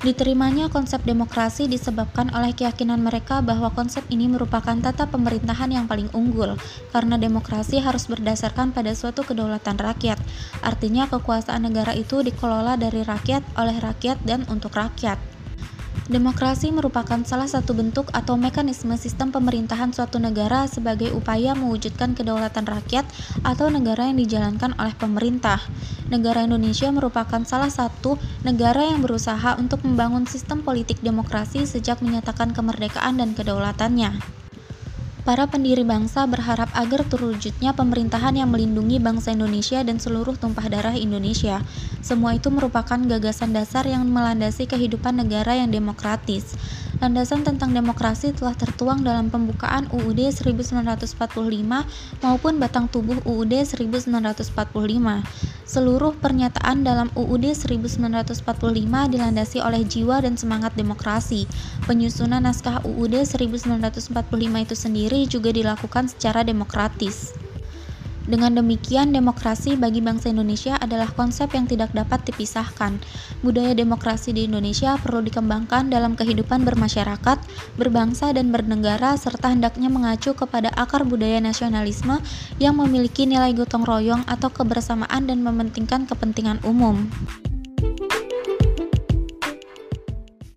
Diterimanya konsep demokrasi disebabkan oleh keyakinan mereka bahwa konsep ini merupakan tata pemerintahan yang paling unggul, karena demokrasi harus berdasarkan pada suatu kedaulatan rakyat. Artinya, kekuasaan negara itu dikelola dari rakyat, oleh rakyat, dan untuk rakyat. Demokrasi merupakan salah satu bentuk atau mekanisme sistem pemerintahan suatu negara sebagai upaya mewujudkan kedaulatan rakyat atau negara yang dijalankan oleh pemerintah. Negara Indonesia merupakan salah satu negara yang berusaha untuk membangun sistem politik demokrasi sejak menyatakan kemerdekaan dan kedaulatannya. Para pendiri bangsa berharap agar terwujudnya pemerintahan yang melindungi bangsa Indonesia dan seluruh tumpah darah Indonesia. Semua itu merupakan gagasan dasar yang melandasi kehidupan negara yang demokratis. Landasan tentang demokrasi telah tertuang dalam pembukaan UUD 1945 maupun batang tubuh UUD 1945. Seluruh pernyataan dalam UUD 1945 dilandasi oleh jiwa dan semangat demokrasi. Penyusunan naskah UUD 1945 itu sendiri juga dilakukan secara demokratis. Dengan demikian, demokrasi bagi bangsa Indonesia adalah konsep yang tidak dapat dipisahkan. Budaya demokrasi di Indonesia perlu dikembangkan dalam kehidupan bermasyarakat, berbangsa, dan bernegara, serta hendaknya mengacu kepada akar budaya nasionalisme yang memiliki nilai gotong royong atau kebersamaan dan mementingkan kepentingan umum.